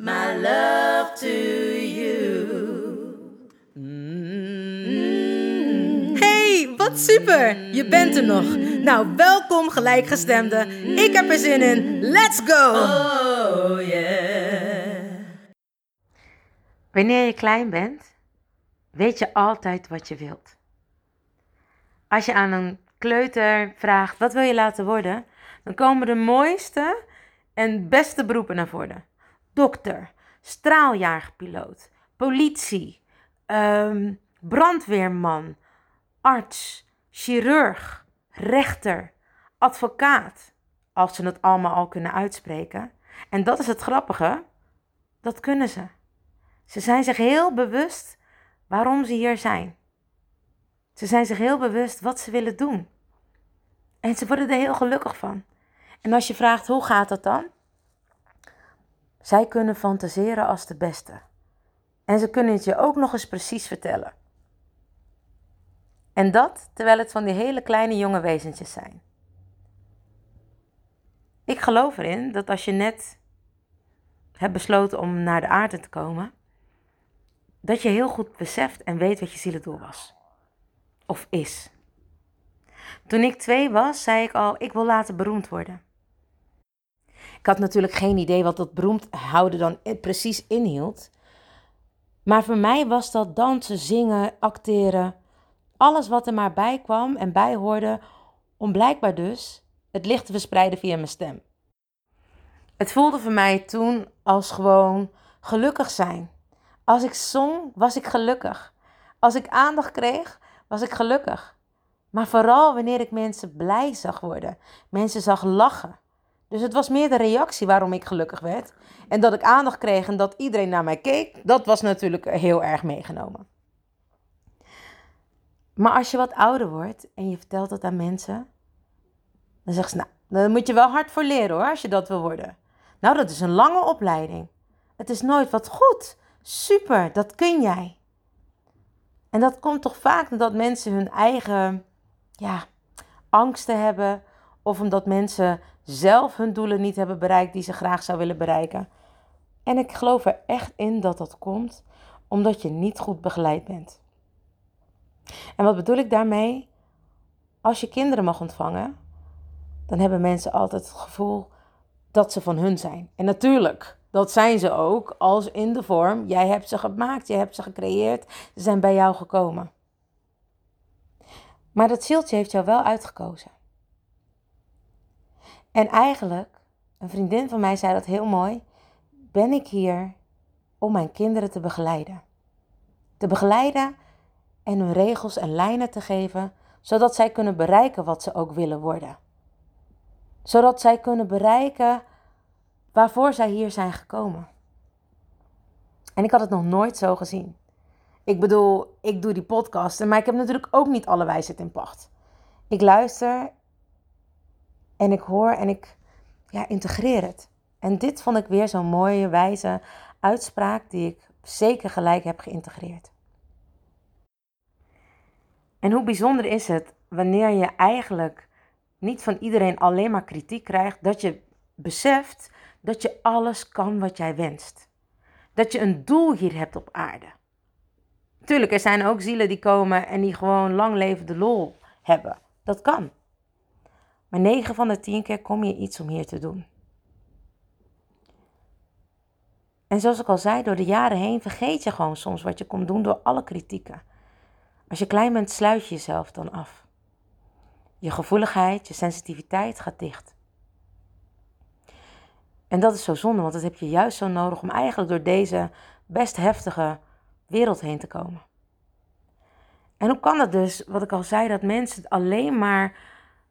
my love to you. Hey, wat super! Je bent er nog. Nou, welkom gelijkgestemde. Ik heb er zin in. Let's go! Oh yeah. Wanneer je klein bent, weet je altijd wat je wilt. Als je aan een kleuter vraagt wat wil je laten worden, dan komen de mooiste en beste beroepen naar voren. Dokter, straaljagerpiloot, politie, ehm, brandweerman, arts, chirurg, rechter, advocaat, als ze het allemaal al kunnen uitspreken. En dat is het grappige, dat kunnen ze. Ze zijn zich heel bewust waarom ze hier zijn. Ze zijn zich heel bewust wat ze willen doen. En ze worden er heel gelukkig van. En als je vraagt hoe gaat dat dan? Zij kunnen fantaseren als de beste. En ze kunnen het je ook nog eens precies vertellen. En dat terwijl het van die hele kleine jonge wezentjes zijn. Ik geloof erin dat als je net hebt besloten om naar de aarde te komen, dat je heel goed beseft en weet wat je zielendoel was. Of is. Toen ik twee was, zei ik al, ik wil later beroemd worden. Ik had natuurlijk geen idee wat dat beroemd houden dan precies inhield. Maar voor mij was dat dansen, zingen, acteren, alles wat er maar bij kwam en bij hoorde, om blijkbaar dus het licht te verspreiden via mijn stem. Het voelde voor mij toen als gewoon gelukkig zijn. Als ik zong, was ik gelukkig. Als ik aandacht kreeg, was ik gelukkig. Maar vooral wanneer ik mensen blij zag worden, mensen zag lachen. Dus het was meer de reactie waarom ik gelukkig werd. En dat ik aandacht kreeg en dat iedereen naar mij keek, dat was natuurlijk heel erg meegenomen. Maar als je wat ouder wordt en je vertelt dat aan mensen, dan zeggen ze, nou, daar moet je wel hard voor leren hoor, als je dat wil worden. Nou, dat is een lange opleiding. Het is nooit wat goed. Super, dat kun jij. En dat komt toch vaak omdat mensen hun eigen ja, angsten hebben. Of omdat mensen zelf hun doelen niet hebben bereikt die ze graag zou willen bereiken. En ik geloof er echt in dat dat komt omdat je niet goed begeleid bent. En wat bedoel ik daarmee? Als je kinderen mag ontvangen, dan hebben mensen altijd het gevoel dat ze van hun zijn. En natuurlijk, dat zijn ze ook, als in de vorm, jij hebt ze gemaakt, jij hebt ze gecreëerd, ze zijn bij jou gekomen. Maar dat zieltje heeft jou wel uitgekozen. En eigenlijk, een vriendin van mij zei dat heel mooi, ben ik hier om mijn kinderen te begeleiden. Te begeleiden en hun regels en lijnen te geven, zodat zij kunnen bereiken wat ze ook willen worden. Zodat zij kunnen bereiken waarvoor zij hier zijn gekomen. En ik had het nog nooit zo gezien. Ik bedoel, ik doe die podcasten, maar ik heb natuurlijk ook niet alle wijsheid in pacht. Ik luister en ik hoor en ik ja, integreer het. En dit vond ik weer zo'n mooie, wijze uitspraak die ik zeker gelijk heb geïntegreerd. En hoe bijzonder is het wanneer je eigenlijk niet van iedereen alleen maar kritiek krijgt, dat je beseft dat je alles kan wat jij wenst. Dat je een doel hier hebt op aarde. Tuurlijk, er zijn ook zielen die komen en die gewoon lang levende lol hebben. Dat kan. Maar 9 van de 10 keer kom je iets om hier te doen. En zoals ik al zei, door de jaren heen vergeet je gewoon soms wat je kon doen door alle kritieken. Als je klein bent, sluit je jezelf dan af. Je gevoeligheid, je sensitiviteit gaat dicht. En dat is zo zonde, want dat heb je juist zo nodig om eigenlijk door deze best heftige wereld heen te komen. En hoe kan het dus, wat ik al zei, dat mensen alleen maar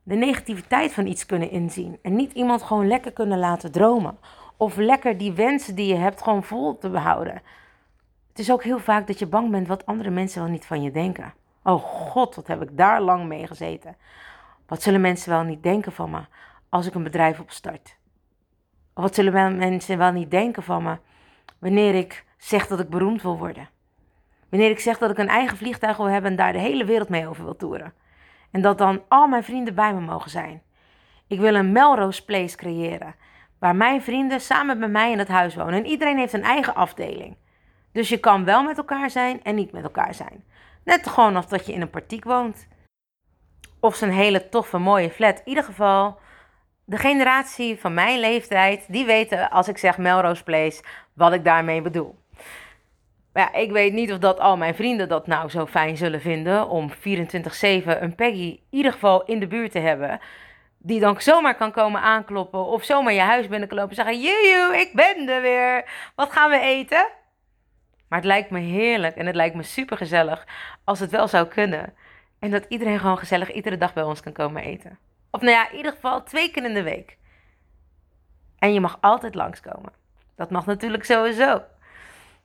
de negativiteit van iets kunnen inzien en niet iemand gewoon lekker kunnen laten dromen? Of lekker die wensen die je hebt gewoon vol te behouden. Het is ook heel vaak dat je bang bent wat andere mensen wel niet van je denken. Oh god, wat heb ik daar lang mee gezeten. Wat zullen mensen wel niet denken van me als ik een bedrijf opstart? Wat zullen mensen wel niet denken van me wanneer ik zeg dat ik beroemd wil worden? Wanneer ik zeg dat ik een eigen vliegtuig wil hebben en daar de hele wereld mee over wil toeren. En dat dan al mijn vrienden bij me mogen zijn. Ik wil een Melrose Place creëren. Waar mijn vrienden samen met mij in het huis wonen. En iedereen heeft een eigen afdeling. Dus je kan wel met elkaar zijn en niet met elkaar zijn. Net gewoon als dat je in een partiek woont. Of zo'n hele toffe, mooie flat. In ieder geval, de generatie van mijn leeftijd, die weten als ik zeg Melrose Place, wat ik daarmee bedoel. Ja, ik weet niet of dat al mijn vrienden dat nou zo fijn zullen vinden om 24-7 een Peggy in ieder geval in de buurt te hebben. Die dan zomaar kan komen aankloppen of zomaar je huis binnen kan lopen en zeggen: ik ben er weer. Wat gaan we eten? Maar het lijkt me heerlijk en het lijkt me super gezellig als het wel zou kunnen. En dat iedereen gewoon gezellig iedere dag bij ons kan komen eten. Of nou ja, in ieder geval twee keer in de week. En je mag altijd langskomen. Dat mag natuurlijk sowieso.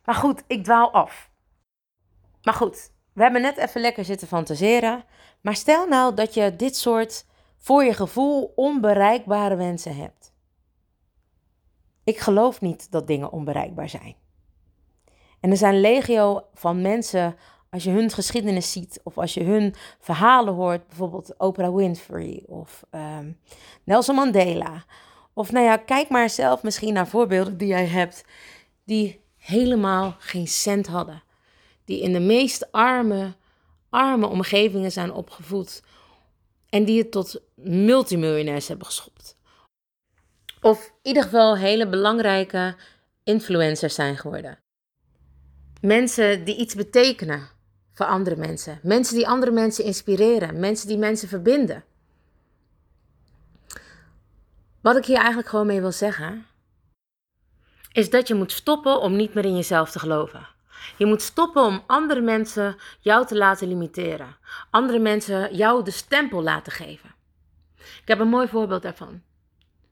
Maar goed, ik dwaal af. Maar goed, we hebben net even lekker zitten fantaseren. Maar stel nou dat je dit soort voor je gevoel onbereikbare wensen hebt. Ik geloof niet dat dingen onbereikbaar zijn. En er zijn legio van mensen, als je hun geschiedenis ziet of als je hun verhalen hoort, bijvoorbeeld Oprah Winfrey of ehm, Nelson Mandela. Of nou ja, kijk maar zelf misschien naar voorbeelden die jij hebt, die helemaal geen cent hadden. Die in de meest arme, arme omgevingen zijn opgevoed. En die het tot multimiljonairs hebben geschopt. Of in ieder geval hele belangrijke influencers zijn geworden. Mensen die iets betekenen voor andere mensen. Mensen die andere mensen inspireren. Mensen die mensen verbinden. Wat ik hier eigenlijk gewoon mee wil zeggen, is dat je moet stoppen om niet meer in jezelf te geloven. Je moet stoppen om andere mensen jou te laten limiteren. Andere mensen jou de stempel laten geven. Ik heb een mooi voorbeeld daarvan.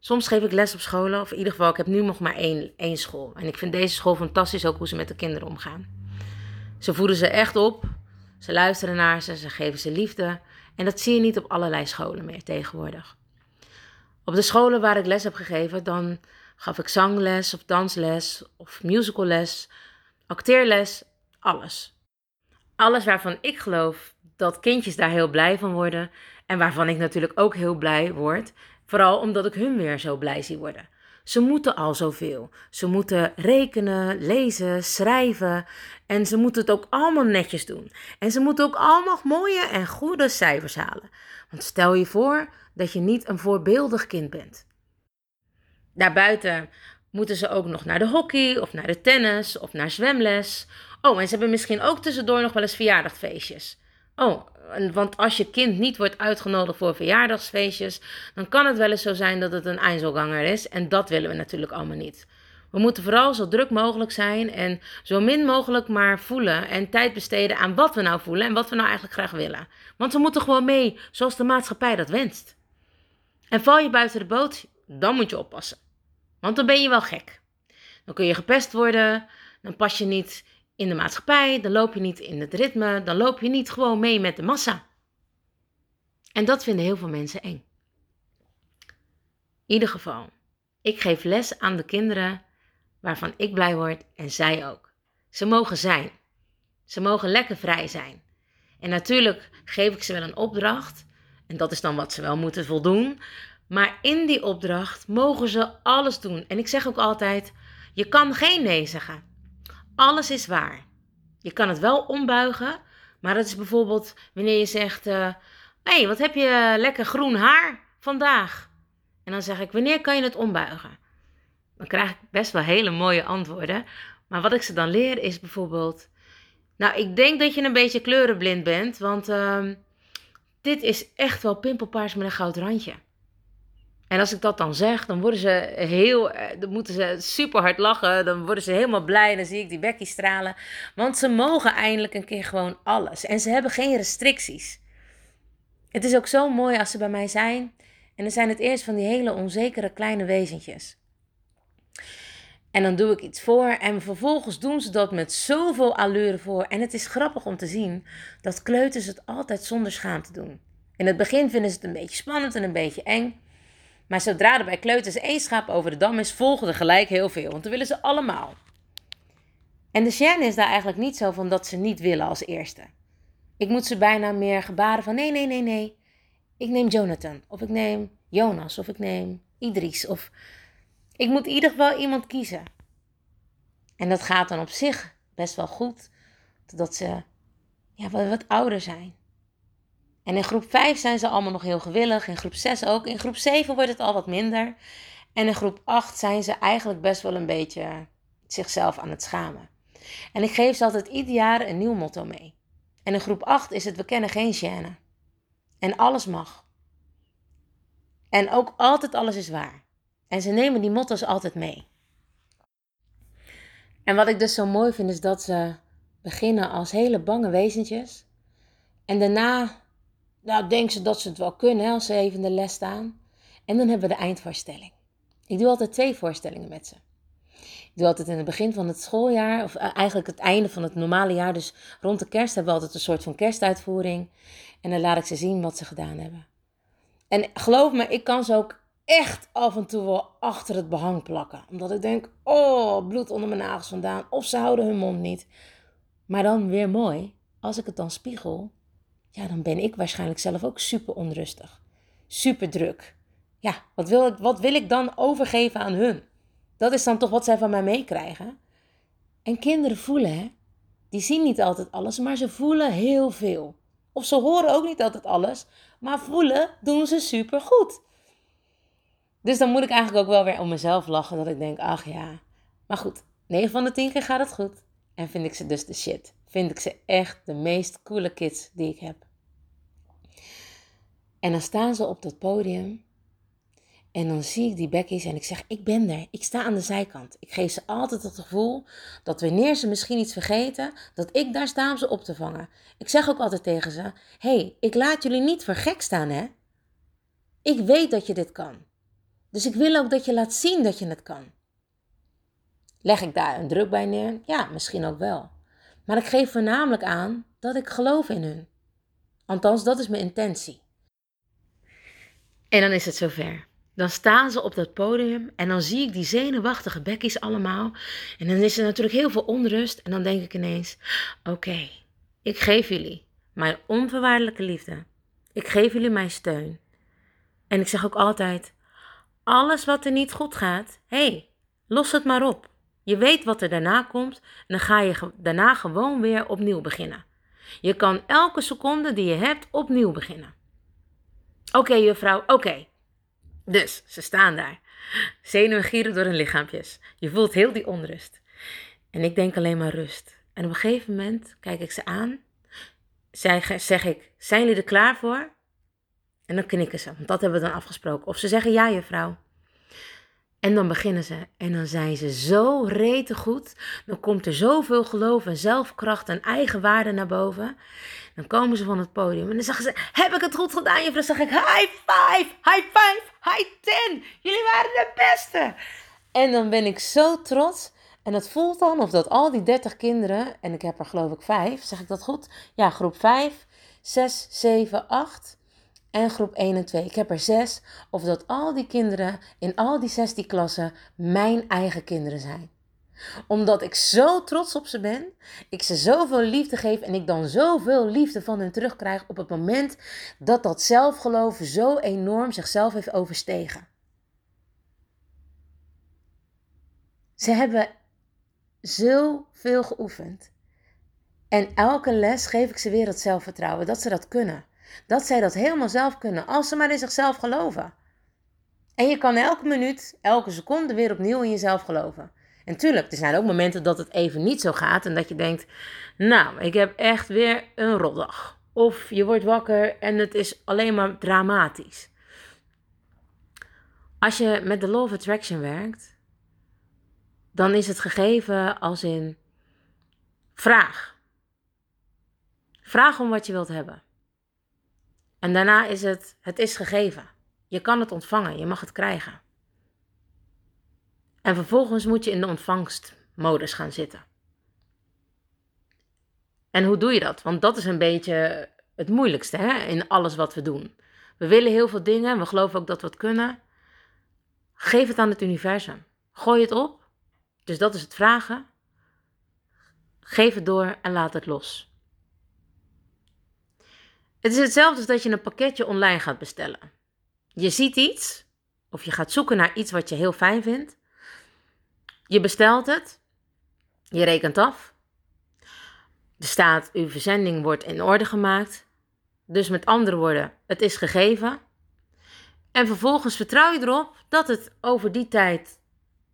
Soms geef ik les op scholen, of in ieder geval, ik heb nu nog maar één, één school. En ik vind deze school fantastisch, ook hoe ze met de kinderen omgaan. Ze voeden ze echt op, ze luisteren naar ze, ze geven ze liefde. En dat zie je niet op allerlei scholen meer tegenwoordig. Op de scholen waar ik les heb gegeven, dan gaf ik zangles of dansles of musicalles, acteerles, alles. Alles waarvan ik geloof dat kindjes daar heel blij van worden en waarvan ik natuurlijk ook heel blij word, vooral omdat ik hun weer zo blij zie worden. Ze moeten al zoveel. Ze moeten rekenen, lezen, schrijven en ze moeten het ook allemaal netjes doen. En ze moeten ook allemaal mooie en goede cijfers halen. Want stel je voor dat je niet een voorbeeldig kind bent. Daarbuiten moeten ze ook nog naar de hockey of naar de tennis of naar zwemles. Oh, en ze hebben misschien ook tussendoor nog wel eens verjaardagfeestjes. Oh, want als je kind niet wordt uitgenodigd voor verjaardagsfeestjes, dan kan het wel eens zo zijn dat het een Einzelganger is. En dat willen we natuurlijk allemaal niet. We moeten vooral zo druk mogelijk zijn en zo min mogelijk maar voelen en tijd besteden aan wat we nou voelen en wat we nou eigenlijk graag willen. Want we moeten gewoon mee zoals de maatschappij dat wenst. En val je buiten de boot, dan moet je oppassen. Want dan ben je wel gek. Dan kun je gepest worden, dan pas je niet in de maatschappij, dan loop je niet in het ritme, dan loop je niet gewoon mee met de massa. En dat vinden heel veel mensen eng. In ieder geval, ik geef les aan de kinderen waarvan ik blij word en zij ook. Ze mogen zijn. Ze mogen lekker vrij zijn. En natuurlijk geef ik ze wel een opdracht. En dat is dan wat ze wel moeten voldoen. Maar in die opdracht mogen ze alles doen. En ik zeg ook altijd: je kan geen nee zeggen. Alles is waar. Je kan het wel ombuigen, maar dat is bijvoorbeeld wanneer je zegt: Hé, uh, hey, wat heb je lekker groen haar vandaag? En dan zeg ik: Wanneer kan je het ombuigen? dan krijg ik best wel hele mooie antwoorden. Maar wat ik ze dan leer is bijvoorbeeld... Nou, ik denk dat je een beetje kleurenblind bent, want ehm, dit is echt wel pimpelpaars met een goud randje. En als ik dat dan zeg, dan worden ze heel, eh, dan moeten ze super hard lachen. Dan worden ze helemaal blij. En dan zie ik die Becky stralen. Want ze mogen eindelijk een keer gewoon alles. En ze hebben geen restricties. Het is ook zo mooi als ze bij mij zijn. En dan zijn het eerst van die hele onzekere kleine wezentjes. En dan doe ik iets voor en vervolgens doen ze dat met zoveel allure voor. En het is grappig om te zien dat kleuters het altijd zonder schaamte doen. In het begin vinden ze het een beetje spannend en een beetje eng. Maar zodra er bij kleuters één schaap over de dam is, volgen er gelijk heel veel. Want dan willen ze allemaal. En de Shannon is daar eigenlijk niet zo van dat ze niet willen als eerste. Ik moet ze bijna meer gebaren van nee, nee, nee, nee. Ik neem Jonathan. Of ik neem Jonas. Of ik neem Idris. Of ik moet in ieder geval iemand kiezen. En dat gaat dan op zich best wel goed. Totdat ze ja, wat, wat ouder zijn. En in groep 5 zijn ze allemaal nog heel gewillig. In groep 6 ook. In groep 7 wordt het al wat minder. En in groep 8 zijn ze eigenlijk best wel een beetje zichzelf aan het schamen. En ik geef ze altijd ieder jaar een nieuw motto mee. En in groep 8 is het we kennen geen gêne. En alles mag. En ook altijd alles is waar. En ze nemen die motto's altijd mee. En wat ik dus zo mooi vind is dat ze beginnen als hele bange wezentjes. En daarna nou, denken ze dat ze het wel kunnen als ze even de les staan. En dan hebben we de eindvoorstelling. Ik doe altijd twee voorstellingen met ze. Ik doe altijd in het begin van het schooljaar, of eh, eigenlijk het einde van het normale jaar. Dus rond de kerst hebben we altijd een soort van kerstuitvoering. En dan laat ik ze zien wat ze gedaan hebben. En geloof me, ik kan ze ook echt af en toe wel achter het behang plakken. Omdat ik denk, oh, bloed onder mijn nagels vandaan. Of ze houden hun mond niet. Maar dan weer mooi, als ik het dan spiegel, ja, dan ben ik waarschijnlijk zelf ook super onrustig. Super druk. Ja, wat wil, ik, wat wil ik dan overgeven aan hun? Dat is dan toch wat zij van mij meekrijgen. En kinderen voelen, hè? Die zien niet altijd alles, maar ze voelen heel veel. Of ze horen ook niet altijd alles, maar voelen doen ze super goed. Dus dan moet ik eigenlijk ook wel weer om mezelf lachen. Dat ik denk, ach ja. Maar goed, 9 van de 10 keer gaat het goed. En vind ik ze dus de shit. Vind ik ze echt de meest coole kids die ik heb. En dan staan ze op dat podium. En dan zie ik die bekkies en ik zeg, ik ben er. Ik sta aan de zijkant. Ik geef ze altijd het gevoel dat wanneer ze misschien iets vergeten, dat ik daar sta om ze op te vangen. Ik zeg ook altijd tegen ze, hey, ik laat jullie niet voor gek staan, hè. Ik weet dat je dit kan. Dus ik wil ook dat je laat zien dat je het kan. Leg ik daar een druk bij neer? Ja, misschien ook wel. Maar ik geef voornamelijk aan dat ik geloof in hun. Althans, dat is mijn intentie. En dan is het zover. Dan staan ze op dat podium en dan zie ik die zenuwachtige bekkies allemaal. En dan is er natuurlijk heel veel onrust. En dan denk ik ineens: oké, ik geef jullie mijn onvoorwaardelijke liefde. Ik geef jullie mijn steun. En ik zeg ook altijd: alles wat er niet goed gaat, hé, hey, los het maar op. Je weet wat er daarna komt en dan ga je daarna gewoon weer opnieuw beginnen. Je kan elke seconde die je hebt opnieuw beginnen. Oké, juffrouw, oké. Dus, ze staan daar. Zenuwen gieren door hun lichaampjes. Je voelt heel die onrust. En ik denk alleen maar rust. En op een gegeven moment kijk ik ze aan. Zeg, zeg ik, zijn jullie er klaar voor? En dan knikken ze, want dat hebben we dan afgesproken. Of ze zeggen ja, juffrouw. En dan beginnen ze en dan zijn ze zo rete goed. Dan komt er zoveel geloof en zelfkracht en eigenwaarde naar boven. Dan komen ze van het podium en dan zeggen ze: Heb ik het goed gedaan, juffrouw? Dan zeg ik: High five, high five, high ten. Jullie waren de beste. En dan ben ik zo trots. En het voelt dan of dat al die 30 kinderen, en ik heb er geloof ik vijf, zeg ik dat goed? Ja, groep 5, 6, 7, 8 en groep 1 en 2. Ik heb er 6. Of dat al die kinderen in al die 16 klassen mijn eigen kinderen zijn. Omdat ik zo trots op ze ben, ik ze zoveel liefde geef en ik dan zoveel liefde van hen terugkrijg op het moment dat dat zelfgeloof zo enorm zichzelf heeft overstegen. Ze hebben zoveel geoefend. En elke les geef ik ze weer het zelfvertrouwen dat ze dat kunnen. Dat zij dat helemaal zelf kunnen, als ze maar in zichzelf geloven. En je kan elke minuut, elke seconde weer opnieuw in jezelf geloven. En tuurlijk, er zijn ook momenten dat het even niet zo gaat en dat je denkt, nou, ik heb echt weer een rotdag. Of je wordt wakker en het is alleen maar dramatisch. Als je met de Law of Attraction werkt, dan is het gegeven als in vraag. Vraag om wat je wilt hebben. En daarna is het, het is gegeven. Je kan het ontvangen, je mag het krijgen. En vervolgens moet je in de ontvangstmodus gaan zitten. En hoe doe je dat? Want dat is een beetje het moeilijkste hè? in alles wat we doen. We willen heel veel dingen, we geloven ook dat we het kunnen. Geef het aan het universum. Gooi het op. Dus dat is het vragen. Geef het door en laat het los. Het is hetzelfde als dat je een pakketje online gaat bestellen. Je ziet iets, of je gaat zoeken naar iets wat je heel fijn vindt. Je bestelt het, je rekent af. Er staat, uw verzending wordt in orde gemaakt. Dus met andere woorden, het is gegeven. En vervolgens vertrouw je erop dat het over die tijd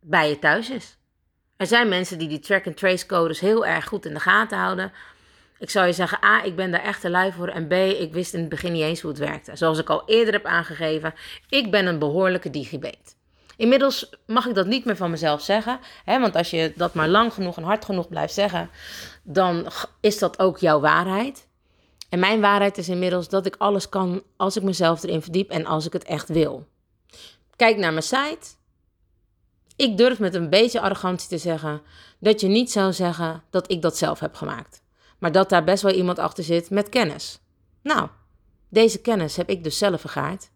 bij je thuis is. Er zijn mensen die die track-and-trace codes heel erg goed in de gaten houden. Ik zou je zeggen, A, ik ben daar echt te lui voor. En B, ik wist in het begin niet eens hoe het werkte. Zoals ik al eerder heb aangegeven, ik ben een behoorlijke digibet. Inmiddels mag ik dat niet meer van mezelf zeggen. Hè, want als je dat maar lang genoeg en hard genoeg blijft zeggen, dan is dat ook jouw waarheid. En mijn waarheid is inmiddels dat ik alles kan als ik mezelf erin verdiep en als ik het echt wil. Kijk naar mijn site. Ik durf met een beetje arrogantie te zeggen dat je niet zou zeggen dat ik dat zelf heb gemaakt maar dat daar best wel iemand achter zit met kennis. Nou, deze kennis heb ik dus zelf vergaard.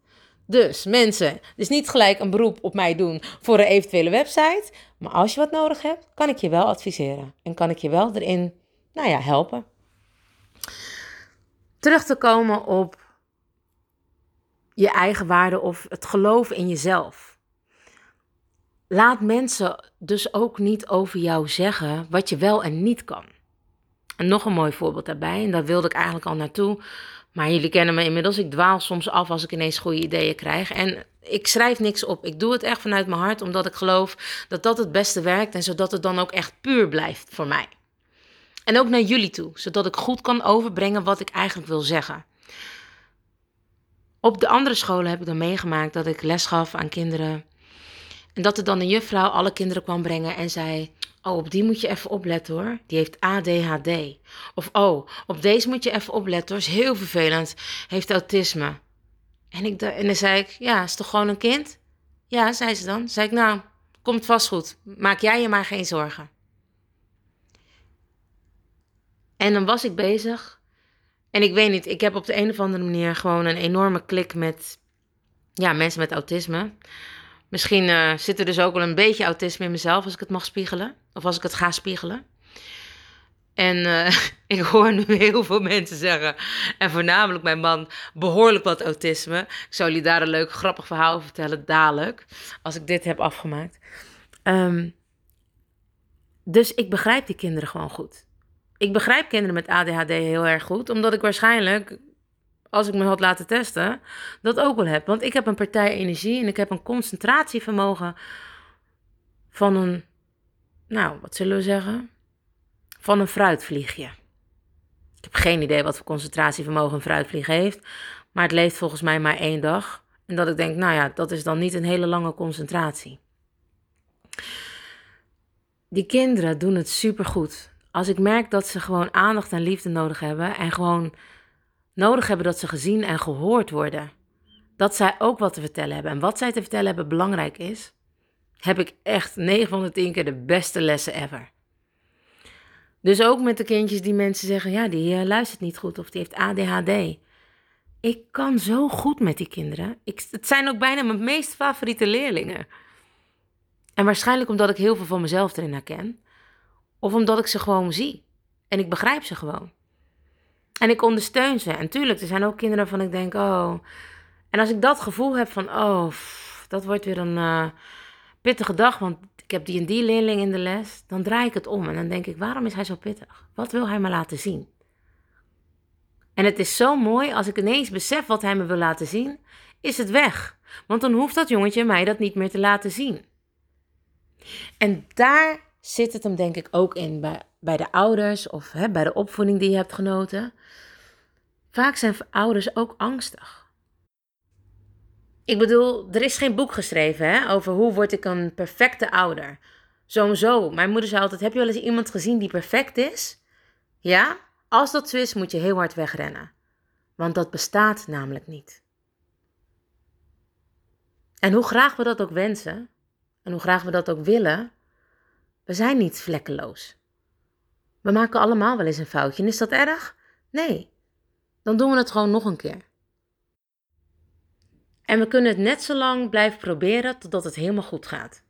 Dus mensen, dus niet gelijk een beroep op mij doen voor een eventuele website. Maar als je wat nodig hebt, kan ik je wel adviseren. En kan ik je wel erin, nou ja, helpen. Terug te komen op je eigen waarde of het geloof in jezelf. Laat mensen dus ook niet over jou zeggen wat je wel en niet kan. En nog een mooi voorbeeld daarbij, en daar wilde ik eigenlijk al naartoe. Maar jullie kennen me inmiddels. Ik dwaal soms af als ik ineens goede ideeën krijg. En ik schrijf niks op. Ik doe het echt vanuit mijn hart, omdat ik geloof dat dat het beste werkt. En zodat het dan ook echt puur blijft voor mij. En ook naar jullie toe, zodat ik goed kan overbrengen wat ik eigenlijk wil zeggen. Op de andere scholen heb ik dan meegemaakt dat ik les gaf aan kinderen. En dat er dan een juffrouw alle kinderen kwam brengen en zei: Oh, op die moet je even opletten hoor. Die heeft ADHD. Of oh, op deze moet je even opletten hoor. Is heel vervelend. Heeft autisme. En, ik, en dan zei ik, ja, is toch gewoon een kind? Ja, zei ze dan. Zei ik, nou, komt vast goed. Maak jij je maar geen zorgen. En dan was ik bezig. En ik weet niet, ik heb op de een of andere manier gewoon een enorme klik met ja, mensen met autisme. Misschien uh, zit er dus ook wel een beetje autisme in mezelf als ik het mag spiegelen. Of als ik het ga spiegelen. En uh, ik hoor nu heel veel mensen zeggen, en voornamelijk mijn man, behoorlijk wat autisme. Ik zal jullie daar een leuk grappig verhaal over vertellen, dadelijk, als ik dit heb afgemaakt. Um, dus ik begrijp die kinderen gewoon goed. Ik begrijp kinderen met ADHD heel erg goed, omdat ik waarschijnlijk als ik me had laten testen, dat ook wel heb. Want ik heb een partij energie en ik heb een concentratievermogen van een, nou, wat zullen we zeggen? Van een fruitvliegje. Ik heb geen idee wat voor concentratievermogen een fruitvlieg heeft, maar het leeft volgens mij maar één dag. En dat ik denk, nou ja, dat is dan niet een hele lange concentratie. Die kinderen doen het supergoed. Als ik merk dat ze gewoon aandacht en liefde nodig hebben en gewoon nodig hebben dat ze gezien en gehoord worden. Dat zij ook wat te vertellen hebben. En wat zij te vertellen hebben belangrijk is, heb ik echt 9 van de 10 keer de beste lessen ever. Dus ook met de kindjes die mensen zeggen, ja, die uh, luistert niet goed of die heeft ADHD. Ik kan zo goed met die kinderen. Ik, het zijn ook bijna mijn meest favoriete leerlingen. En waarschijnlijk omdat ik heel veel van mezelf erin herken. Of omdat ik ze gewoon zie. En ik begrijp ze gewoon. En ik ondersteun ze. En tuurlijk, er zijn ook kinderen waarvan ik denk, oh. En als ik dat gevoel heb van, oh, dat wordt weer een uh, pittige dag, want ik heb die en die leerling in de les, dan draai ik het om en dan denk ik, waarom is hij zo pittig? Wat wil hij me laten zien? En het is zo mooi als ik ineens besef wat hij me wil laten zien. is het weg. Want dan hoeft dat jongetje mij dat niet meer te laten zien. En daar zit het hem denk ik ook in bij, bij de ouders of hè, bij de opvoeding die je hebt genoten. Vaak zijn ouders ook angstig. Ik bedoel, er is geen boek geschreven hè, over hoe word ik een perfecte ouder. Zo Mijn moeder zei altijd, heb je wel eens iemand gezien die perfect is? Ja? Als dat zo is, moet je heel hard wegrennen. Want dat bestaat namelijk niet. En hoe graag we dat ook wensen, en hoe graag we dat ook willen, we zijn niet vlekkeloos. We maken allemaal wel eens een foutje. En is dat erg? Nee. Dan doen we het gewoon nog een keer. En we kunnen het net zo lang blijven proberen totdat het helemaal goed gaat.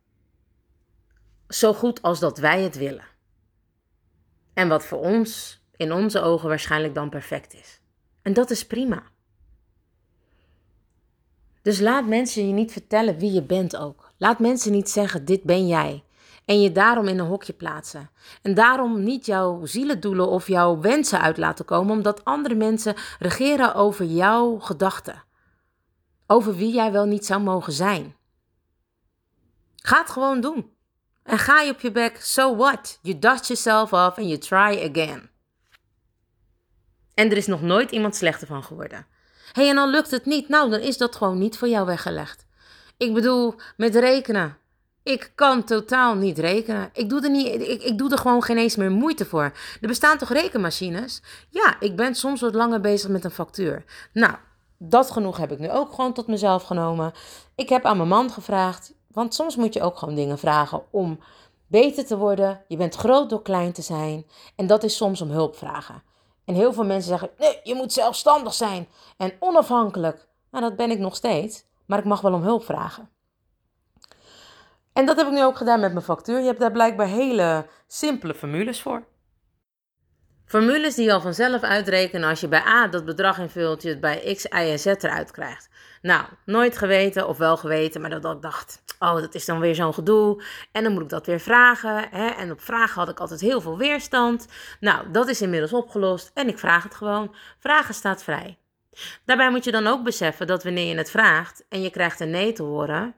Zo goed als dat wij het willen. En wat voor ons, in onze ogen, waarschijnlijk dan perfect is. En dat is prima. Dus laat mensen je niet vertellen wie je bent ook. Laat mensen niet zeggen: dit ben jij. En je daarom in een hokje plaatsen. En daarom niet jouw zielendoelen of jouw wensen uit laten komen, omdat andere mensen regeren over jouw gedachten. Over wie jij wel niet zou mogen zijn. Ga het gewoon doen. En ga je op je bek, so what? You dust yourself off and you try again. En er is nog nooit iemand slechter van geworden. hey, en dan lukt het niet. Nou, dan is dat gewoon niet voor jou weggelegd. Ik bedoel, met rekenen. Ik kan totaal niet rekenen. Ik doe, er niet, ik, ik doe er gewoon geen eens meer moeite voor. Er bestaan toch rekenmachines? Ja, ik ben soms wat langer bezig met een factuur. Nou, dat genoeg heb ik nu ook gewoon tot mezelf genomen. Ik heb aan mijn man gevraagd. Want soms moet je ook gewoon dingen vragen om beter te worden. Je bent groot door klein te zijn. En dat is soms om hulp vragen. En heel veel mensen zeggen: nee, je moet zelfstandig zijn en onafhankelijk. Nou, dat ben ik nog steeds. Maar ik mag wel om hulp vragen. En dat heb ik nu ook gedaan met mijn factuur. Je hebt daar blijkbaar hele simpele formules voor. Formules die je al vanzelf uitrekenen als je bij A dat bedrag invult, je het bij X, Y en Z eruit krijgt. Nou, nooit geweten of wel geweten, maar dat ik dacht, oh, dat is dan weer zo'n gedoe. En dan moet ik dat weer vragen. Hè? En op vragen had ik altijd heel veel weerstand. Nou, dat is inmiddels opgelost en ik vraag het gewoon. Vragen staat vrij. Daarbij moet je dan ook beseffen dat wanneer je het vraagt en je krijgt een nee te horen,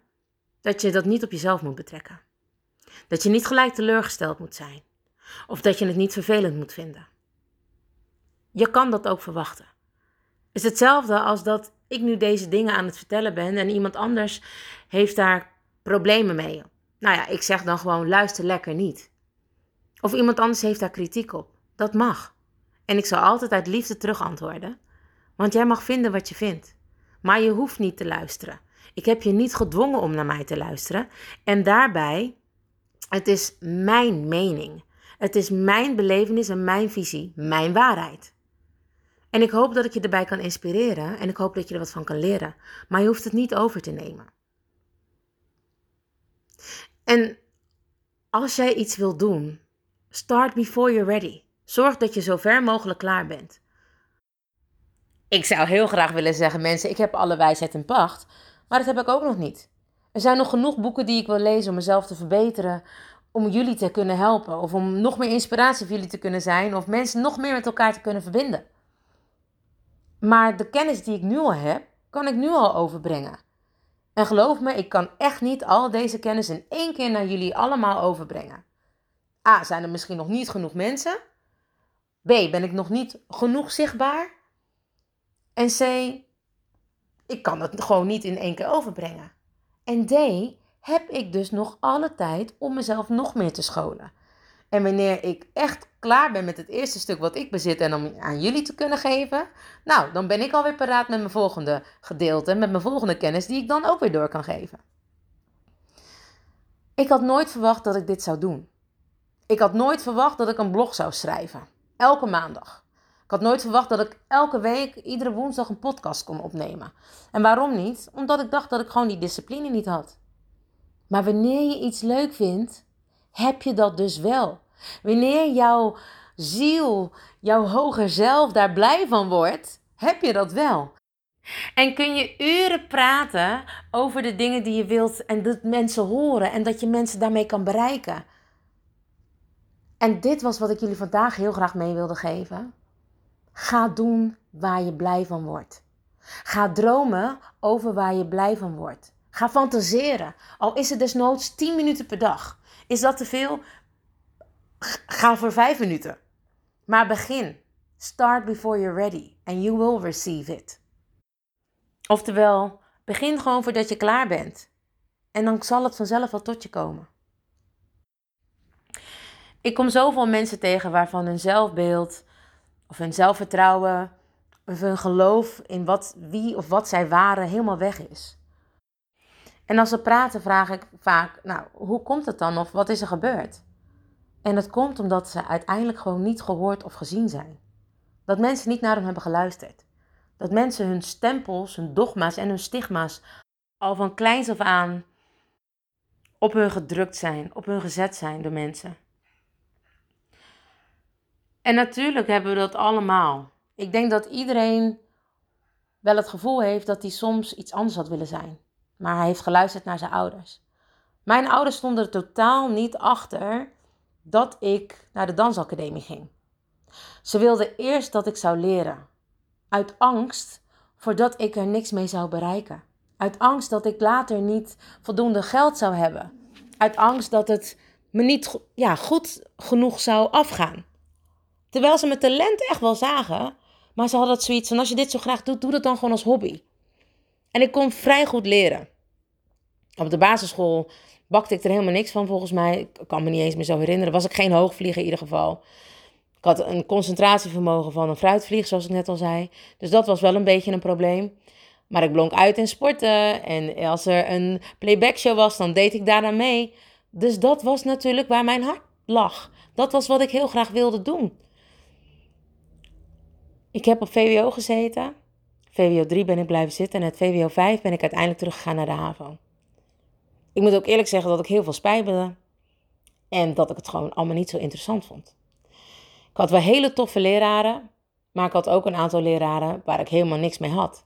dat je dat niet op jezelf moet betrekken. Dat je niet gelijk teleurgesteld moet zijn. Of dat je het niet vervelend moet vinden. Je kan dat ook verwachten. Het is hetzelfde als dat ik nu deze dingen aan het vertellen ben en iemand anders heeft daar problemen mee. Nou ja, ik zeg dan gewoon luister lekker niet. Of iemand anders heeft daar kritiek op. Dat mag. En ik zal altijd uit liefde terug antwoorden. Want jij mag vinden wat je vindt. Maar je hoeft niet te luisteren. Ik heb je niet gedwongen om naar mij te luisteren. En daarbij, het is mijn mening. Het is mijn belevenis en mijn visie, mijn waarheid. En ik hoop dat ik je erbij kan inspireren en ik hoop dat je er wat van kan leren. Maar je hoeft het niet over te nemen. En als jij iets wil doen, start before you're ready. Zorg dat je zo ver mogelijk klaar bent. Ik zou heel graag willen zeggen, mensen, ik heb alle wijsheid in pacht, maar dat heb ik ook nog niet. Er zijn nog genoeg boeken die ik wil lezen om mezelf te verbeteren, om jullie te kunnen helpen, of om nog meer inspiratie voor jullie te kunnen zijn, of mensen nog meer met elkaar te kunnen verbinden. Maar de kennis die ik nu al heb, kan ik nu al overbrengen. En geloof me, ik kan echt niet al deze kennis in één keer naar jullie allemaal overbrengen. A. Zijn er misschien nog niet genoeg mensen? B. Ben ik nog niet genoeg zichtbaar? En C. Ik kan het gewoon niet in één keer overbrengen. En D. Heb ik dus nog alle tijd om mezelf nog meer te scholen. En wanneer ik echt klaar ben met het eerste stuk wat ik bezit en om aan jullie te kunnen geven, nou, dan ben ik alweer paraat met mijn volgende gedeelte, met mijn volgende kennis die ik dan ook weer door kan geven. Ik had nooit verwacht dat ik dit zou doen. Ik had nooit verwacht dat ik een blog zou schrijven, elke maandag. Ik had nooit verwacht dat ik elke week, iedere woensdag, een podcast kon opnemen. En waarom niet? Omdat ik dacht dat ik gewoon die discipline niet had. Maar wanneer je iets leuk vindt, heb je dat dus wel. Wanneer jouw ziel, jouw hoger zelf daar blij van wordt, heb je dat wel. En kun je uren praten over de dingen die je wilt en dat mensen horen en dat je mensen daarmee kan bereiken. En dit was wat ik jullie vandaag heel graag mee wilde geven. Ga doen waar je blij van wordt. Ga dromen over waar je blij van wordt. Ga fantaseren. Al is het desnoods 10 minuten per dag. Is dat te veel? Ga voor 5 minuten. Maar begin. Start before you're ready and you will receive it. Oftewel, begin gewoon voordat je klaar bent. En dan zal het vanzelf wel tot je komen. Ik kom zoveel mensen tegen waarvan hun zelfbeeld of hun zelfvertrouwen of hun geloof in wat, wie of wat zij waren helemaal weg is. En als ze praten, vraag ik vaak: Nou, hoe komt het dan? Of wat is er gebeurd? En het komt omdat ze uiteindelijk gewoon niet gehoord of gezien zijn. Dat mensen niet naar hem hebben geluisterd. Dat mensen hun stempels, hun dogma's en hun stigma's al van kleins af aan op hun gedrukt zijn, op hun gezet zijn door mensen. En natuurlijk hebben we dat allemaal. Ik denk dat iedereen wel het gevoel heeft dat hij soms iets anders had willen zijn. Maar hij heeft geluisterd naar zijn ouders. Mijn ouders stonden er totaal niet achter dat ik naar de dansacademie ging. Ze wilden eerst dat ik zou leren. Uit angst voordat ik er niks mee zou bereiken. Uit angst dat ik later niet voldoende geld zou hebben. Uit angst dat het me niet ja, goed genoeg zou afgaan. Terwijl ze mijn talent echt wel zagen. Maar ze hadden het zoiets van: als je dit zo graag doet, doe dat dan gewoon als hobby. En ik kon vrij goed leren. Op de basisschool bakte ik er helemaal niks van volgens mij. Ik kan me niet eens meer zo herinneren. Was ik geen hoogvlieger in ieder geval. Ik had een concentratievermogen van een fruitvlieg, zoals ik net al zei. Dus dat was wel een beetje een probleem. Maar ik blonk uit in sporten. En als er een playback show was, dan deed ik daar mee. Dus dat was natuurlijk waar mijn hart lag. Dat was wat ik heel graag wilde doen. Ik heb op VWO gezeten. VWO 3 ben ik blijven zitten. En het VWO 5 ben ik uiteindelijk teruggegaan naar de HAVO. Ik moet ook eerlijk zeggen dat ik heel veel spijbelde. En dat ik het gewoon allemaal niet zo interessant vond. Ik had wel hele toffe leraren. Maar ik had ook een aantal leraren waar ik helemaal niks mee had.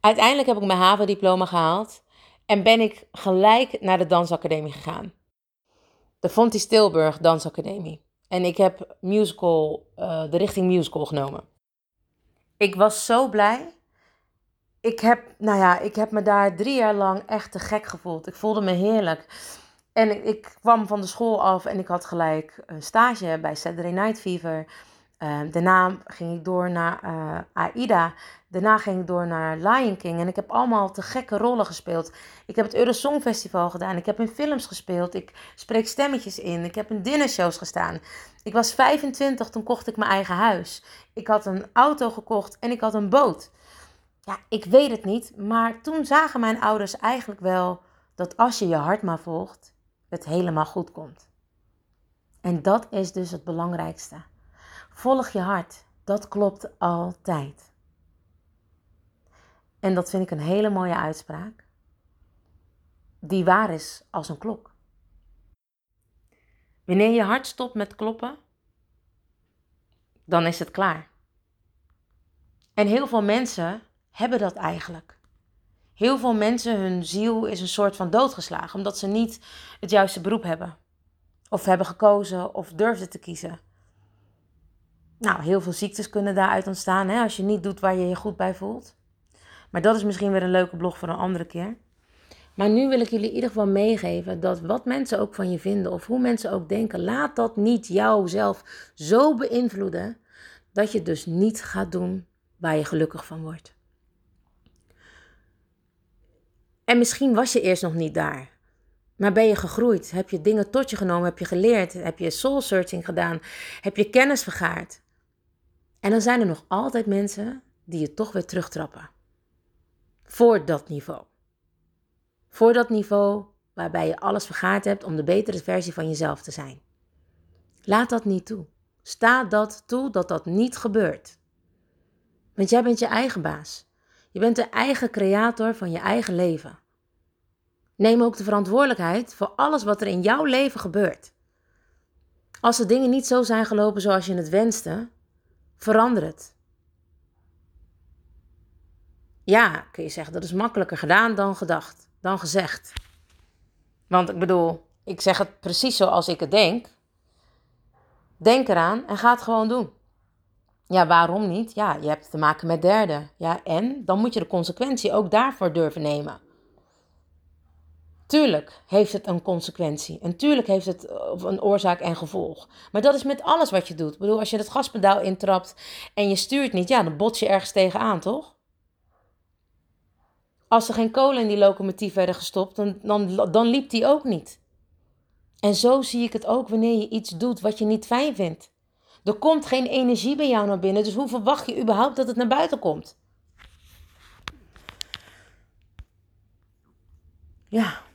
Uiteindelijk heb ik mijn HAVO-diploma gehaald. En ben ik gelijk naar de dansacademie gegaan. De Fonty Stilburg Dansacademie. En ik heb musical, uh, de richting musical genomen. Ik was zo blij. Ik heb, nou ja, ik heb me daar drie jaar lang echt te gek gevoeld. Ik voelde me heerlijk. En ik, ik kwam van de school af en ik had gelijk een stage bij Saturday Night Fever. Uh, daarna ging ik door naar uh, AIDA. Daarna ging ik door naar Lion King. En ik heb allemaal te gekke rollen gespeeld. Ik heb het Eurosong Festival gedaan. Ik heb in films gespeeld. Ik spreek stemmetjes in. Ik heb in dinnershows gestaan. Ik was 25, toen kocht ik mijn eigen huis. Ik had een auto gekocht en ik had een boot. Ja, ik weet het niet. Maar toen zagen mijn ouders eigenlijk wel dat als je je hart maar volgt, het helemaal goed komt. En dat is dus het belangrijkste. Volg je hart. Dat klopt altijd. En dat vind ik een hele mooie uitspraak. Die waar is als een klok. Wanneer je hart stopt met kloppen, dan is het klaar. En heel veel mensen hebben dat eigenlijk. Heel veel mensen, hun ziel is een soort van doodgeslagen, omdat ze niet het juiste beroep hebben. Of hebben gekozen of durfden te kiezen. Nou, heel veel ziektes kunnen daaruit ontstaan hè, als je niet doet waar je je goed bij voelt. Maar dat is misschien weer een leuke blog voor een andere keer. Maar nu wil ik jullie in ieder geval meegeven dat wat mensen ook van je vinden of hoe mensen ook denken, laat dat niet jouzelf zo beïnvloeden dat je dus niet gaat doen waar je gelukkig van wordt. En misschien was je eerst nog niet daar. Maar ben je gegroeid? Heb je dingen tot je genomen? Heb je geleerd? Heb je soul searching gedaan? Heb je kennis vergaard? En dan zijn er nog altijd mensen die je toch weer terugtrappen. Voor dat niveau. Voor dat niveau waarbij je alles vergaard hebt om de betere versie van jezelf te zijn. Laat dat niet toe. Sta dat toe dat dat niet gebeurt. Want jij bent je eigen baas. Je bent de eigen creator van je eigen leven. Neem ook de verantwoordelijkheid voor alles wat er in jouw leven gebeurt. Als de dingen niet zo zijn gelopen zoals je het wenste, verander het. Ja, kun je zeggen, dat is makkelijker gedaan dan gedacht, dan gezegd. Want ik bedoel, ik zeg het precies zoals ik het denk. Denk eraan en ga het gewoon doen. Ja, waarom niet? Ja, je hebt te maken met derden. Ja, en dan moet je de consequentie ook daarvoor durven nemen. Tuurlijk heeft het een consequentie. En tuurlijk heeft het eh, een oorzaak en gevolg. Maar dat is met alles wat je doet. Ik bedoel, als je het gaspedaal intrapt en je stuurt niet, ja, dan bots je ergens tegenaan, toch? Als er geen kolen in die locomotief werden gestopt, dan, dan, dan liep die ook niet. En zo zie ik het ook wanneer je iets doet wat je niet fijn vindt. Er komt geen energie bij jou naar binnen, dus hoe verwacht je überhaupt dat het naar buiten komt? Ja.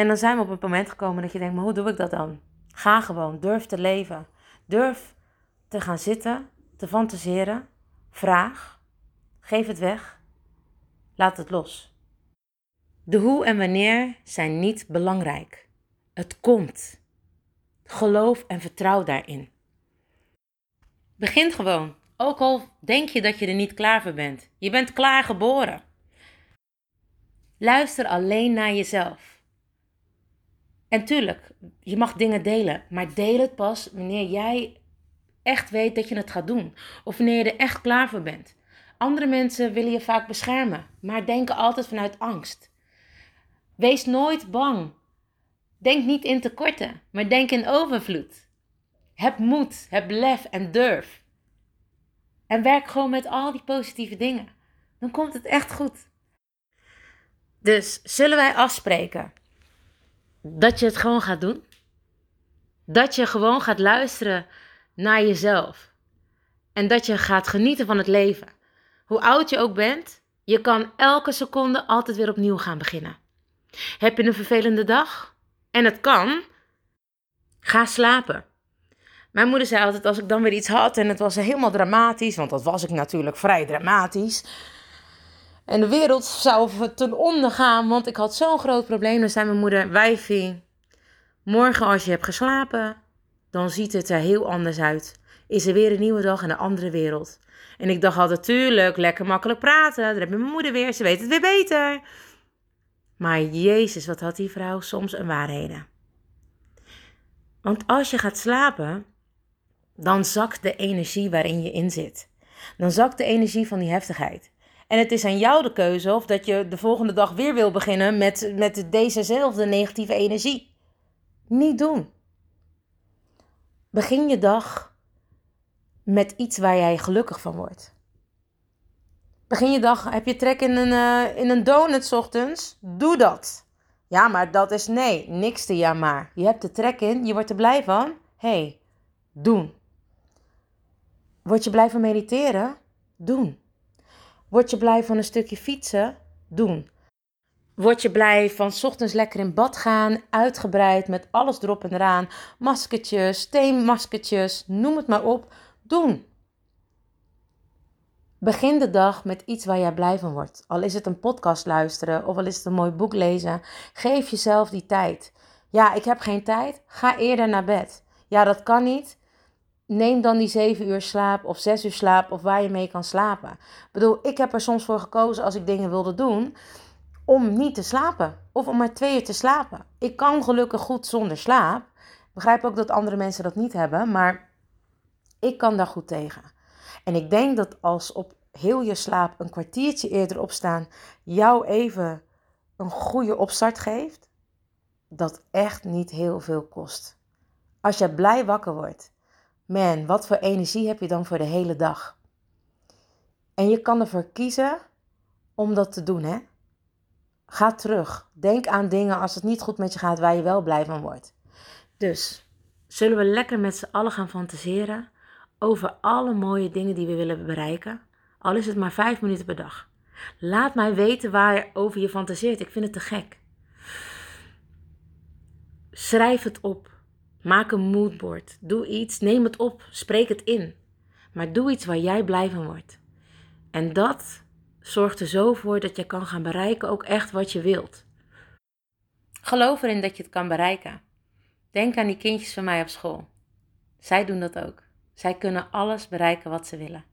En dan zijn we op het moment gekomen dat je denkt, maar hoe doe ik dat dan? Ga gewoon, durf te leven. Durf te gaan zitten, te fantaseren. Vraag. Geef het weg. Laat het los. De hoe en wanneer zijn niet belangrijk. Het komt. Geloof en vertrouw daarin. Begin gewoon. Ook al denk je dat je er niet klaar voor bent. Je bent klaar geboren. Luister alleen naar jezelf. En tuurlijk, je mag dingen delen, maar deel het pas wanneer jij echt weet dat je het gaat doen. Of wanneer je er echt klaar voor bent. Andere mensen willen je vaak beschermen, maar denken altijd vanuit angst. Wees nooit bang. Denk niet in tekorten, maar denk in overvloed. Heb moed, heb lef en durf. En werk gewoon met al die positieve dingen. Dan komt het echt goed. Dus zullen wij afspreken dat je het gewoon gaat doen? Dat je gewoon gaat luisteren naar jezelf. En dat je gaat genieten van het leven. Hoe oud je ook bent, je kan elke seconde altijd weer opnieuw gaan beginnen. Heb je een vervelende dag? En het kan. Ga slapen. Mijn moeder zei altijd als ik dan weer iets had en het was helemaal dramatisch, want dat was ik natuurlijk vrij dramatisch. En de wereld zou ten onder gaan, want ik had zo'n groot probleem. Dan zei mijn moeder, wijfie, morgen als je hebt geslapen, dan ziet het er heel anders uit. Is er weer een nieuwe dag en een andere wereld. En ik dacht altijd, tuurlijk, lekker makkelijk praten. Daar heb je mijn moeder weer, ze weet het weer beter. Maar Jezus, wat had die vrouw soms een waarheden. Want als je gaat slapen, dan zakt de energie waarin je in zit. Dan zakt de energie van die heftigheid. En het is aan jou de keuze of dat je de volgende dag weer wil beginnen met, met dezezelfde negatieve energie. Niet doen. Begin je dag met iets waar jij gelukkig van wordt. Begin je dag, heb je trek in een, uh, in een donut ochtends? Doe dat. Ja, maar dat is nee, niks te ja maar. Je hebt er trek in, je wordt er blij van. hey, doen. Word je blij van mediteren? Doen. Word je blij van een stukje fietsen? Doen. Word je blij van ochtends lekker in bad gaan, uitgebreid met alles erop en eraan, maskertjes, steenmaskertjes, noem het maar op. Doen. Begin de dag met iets waar jij blij van wordt. Al is het een podcast luisteren of al is het een mooi boek lezen. Geef jezelf die tijd. Ja, ik heb geen tijd. Ga eerder naar bed. Ja, dat kan niet neem dan die zeven uur slaap of zes uur slaap of waar je mee kan slapen. Ik bedoel, ik heb er soms voor gekozen als ik dingen wilde doen om niet te slapen of om maar twee uur te slapen. Ik kan gelukkig goed zonder slaap. Ik begrijp ook dat andere mensen dat niet hebben, maar ik kan daar goed tegen. En ik denk dat als op heel je slaap een kwartiertje eerder opstaan jou even een goede opstart geeft, dat echt niet heel veel kost. Als je blij wakker wordt Man, wat voor energie heb je dan voor de hele dag? En je kan ervoor kiezen om dat te doen, hè? Ga terug. Denk aan dingen als het niet goed met je gaat waar je wel blij van wordt. Dus zullen we lekker met z'n allen gaan fantaseren over alle mooie dingen die we willen bereiken? Al is het maar vijf minuten per dag. Laat mij weten waarover je fantaseert. Ik vind het te gek. Schrijf het op. Maak een moodboard. Doe iets, neem het op, spreek het in. Maar doe iets waar jij blij van wordt. En dat zorgt er zo voor dat je kan gaan bereiken ook echt wat je wilt. Geloof erin dat je het kan bereiken. Denk aan die kindjes van mij op school. Zij doen dat ook. Zij kunnen alles bereiken wat ze willen.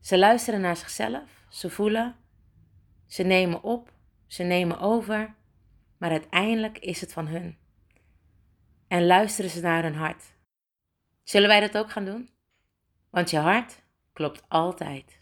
Ze luisteren naar zichzelf, ze voelen, ze nemen op, ze nemen over, maar uiteindelijk is het van hun en luisteren ze naar hun hart. Zullen wij dat ook gaan doen? Want je hart klopt altijd.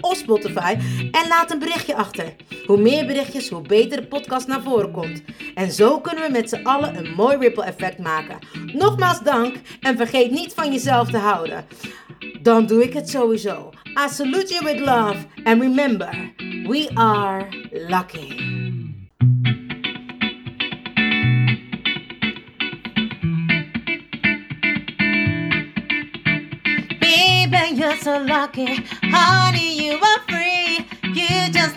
of Spotify en laat een berichtje achter. Hoe meer berichtjes, hoe beter de podcast naar voren komt. En zo kunnen we met z'n allen een mooi ripple effect maken. Nogmaals dank en vergeet niet van jezelf te houden. Dan doe ik het sowieso. I salute you with love and remember, we are lucky. You're so lucky. Honey,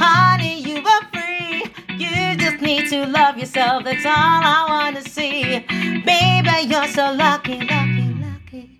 Honey, you are free. You just need to love yourself. That's all I wanna see. Baby, you're so lucky. lucky.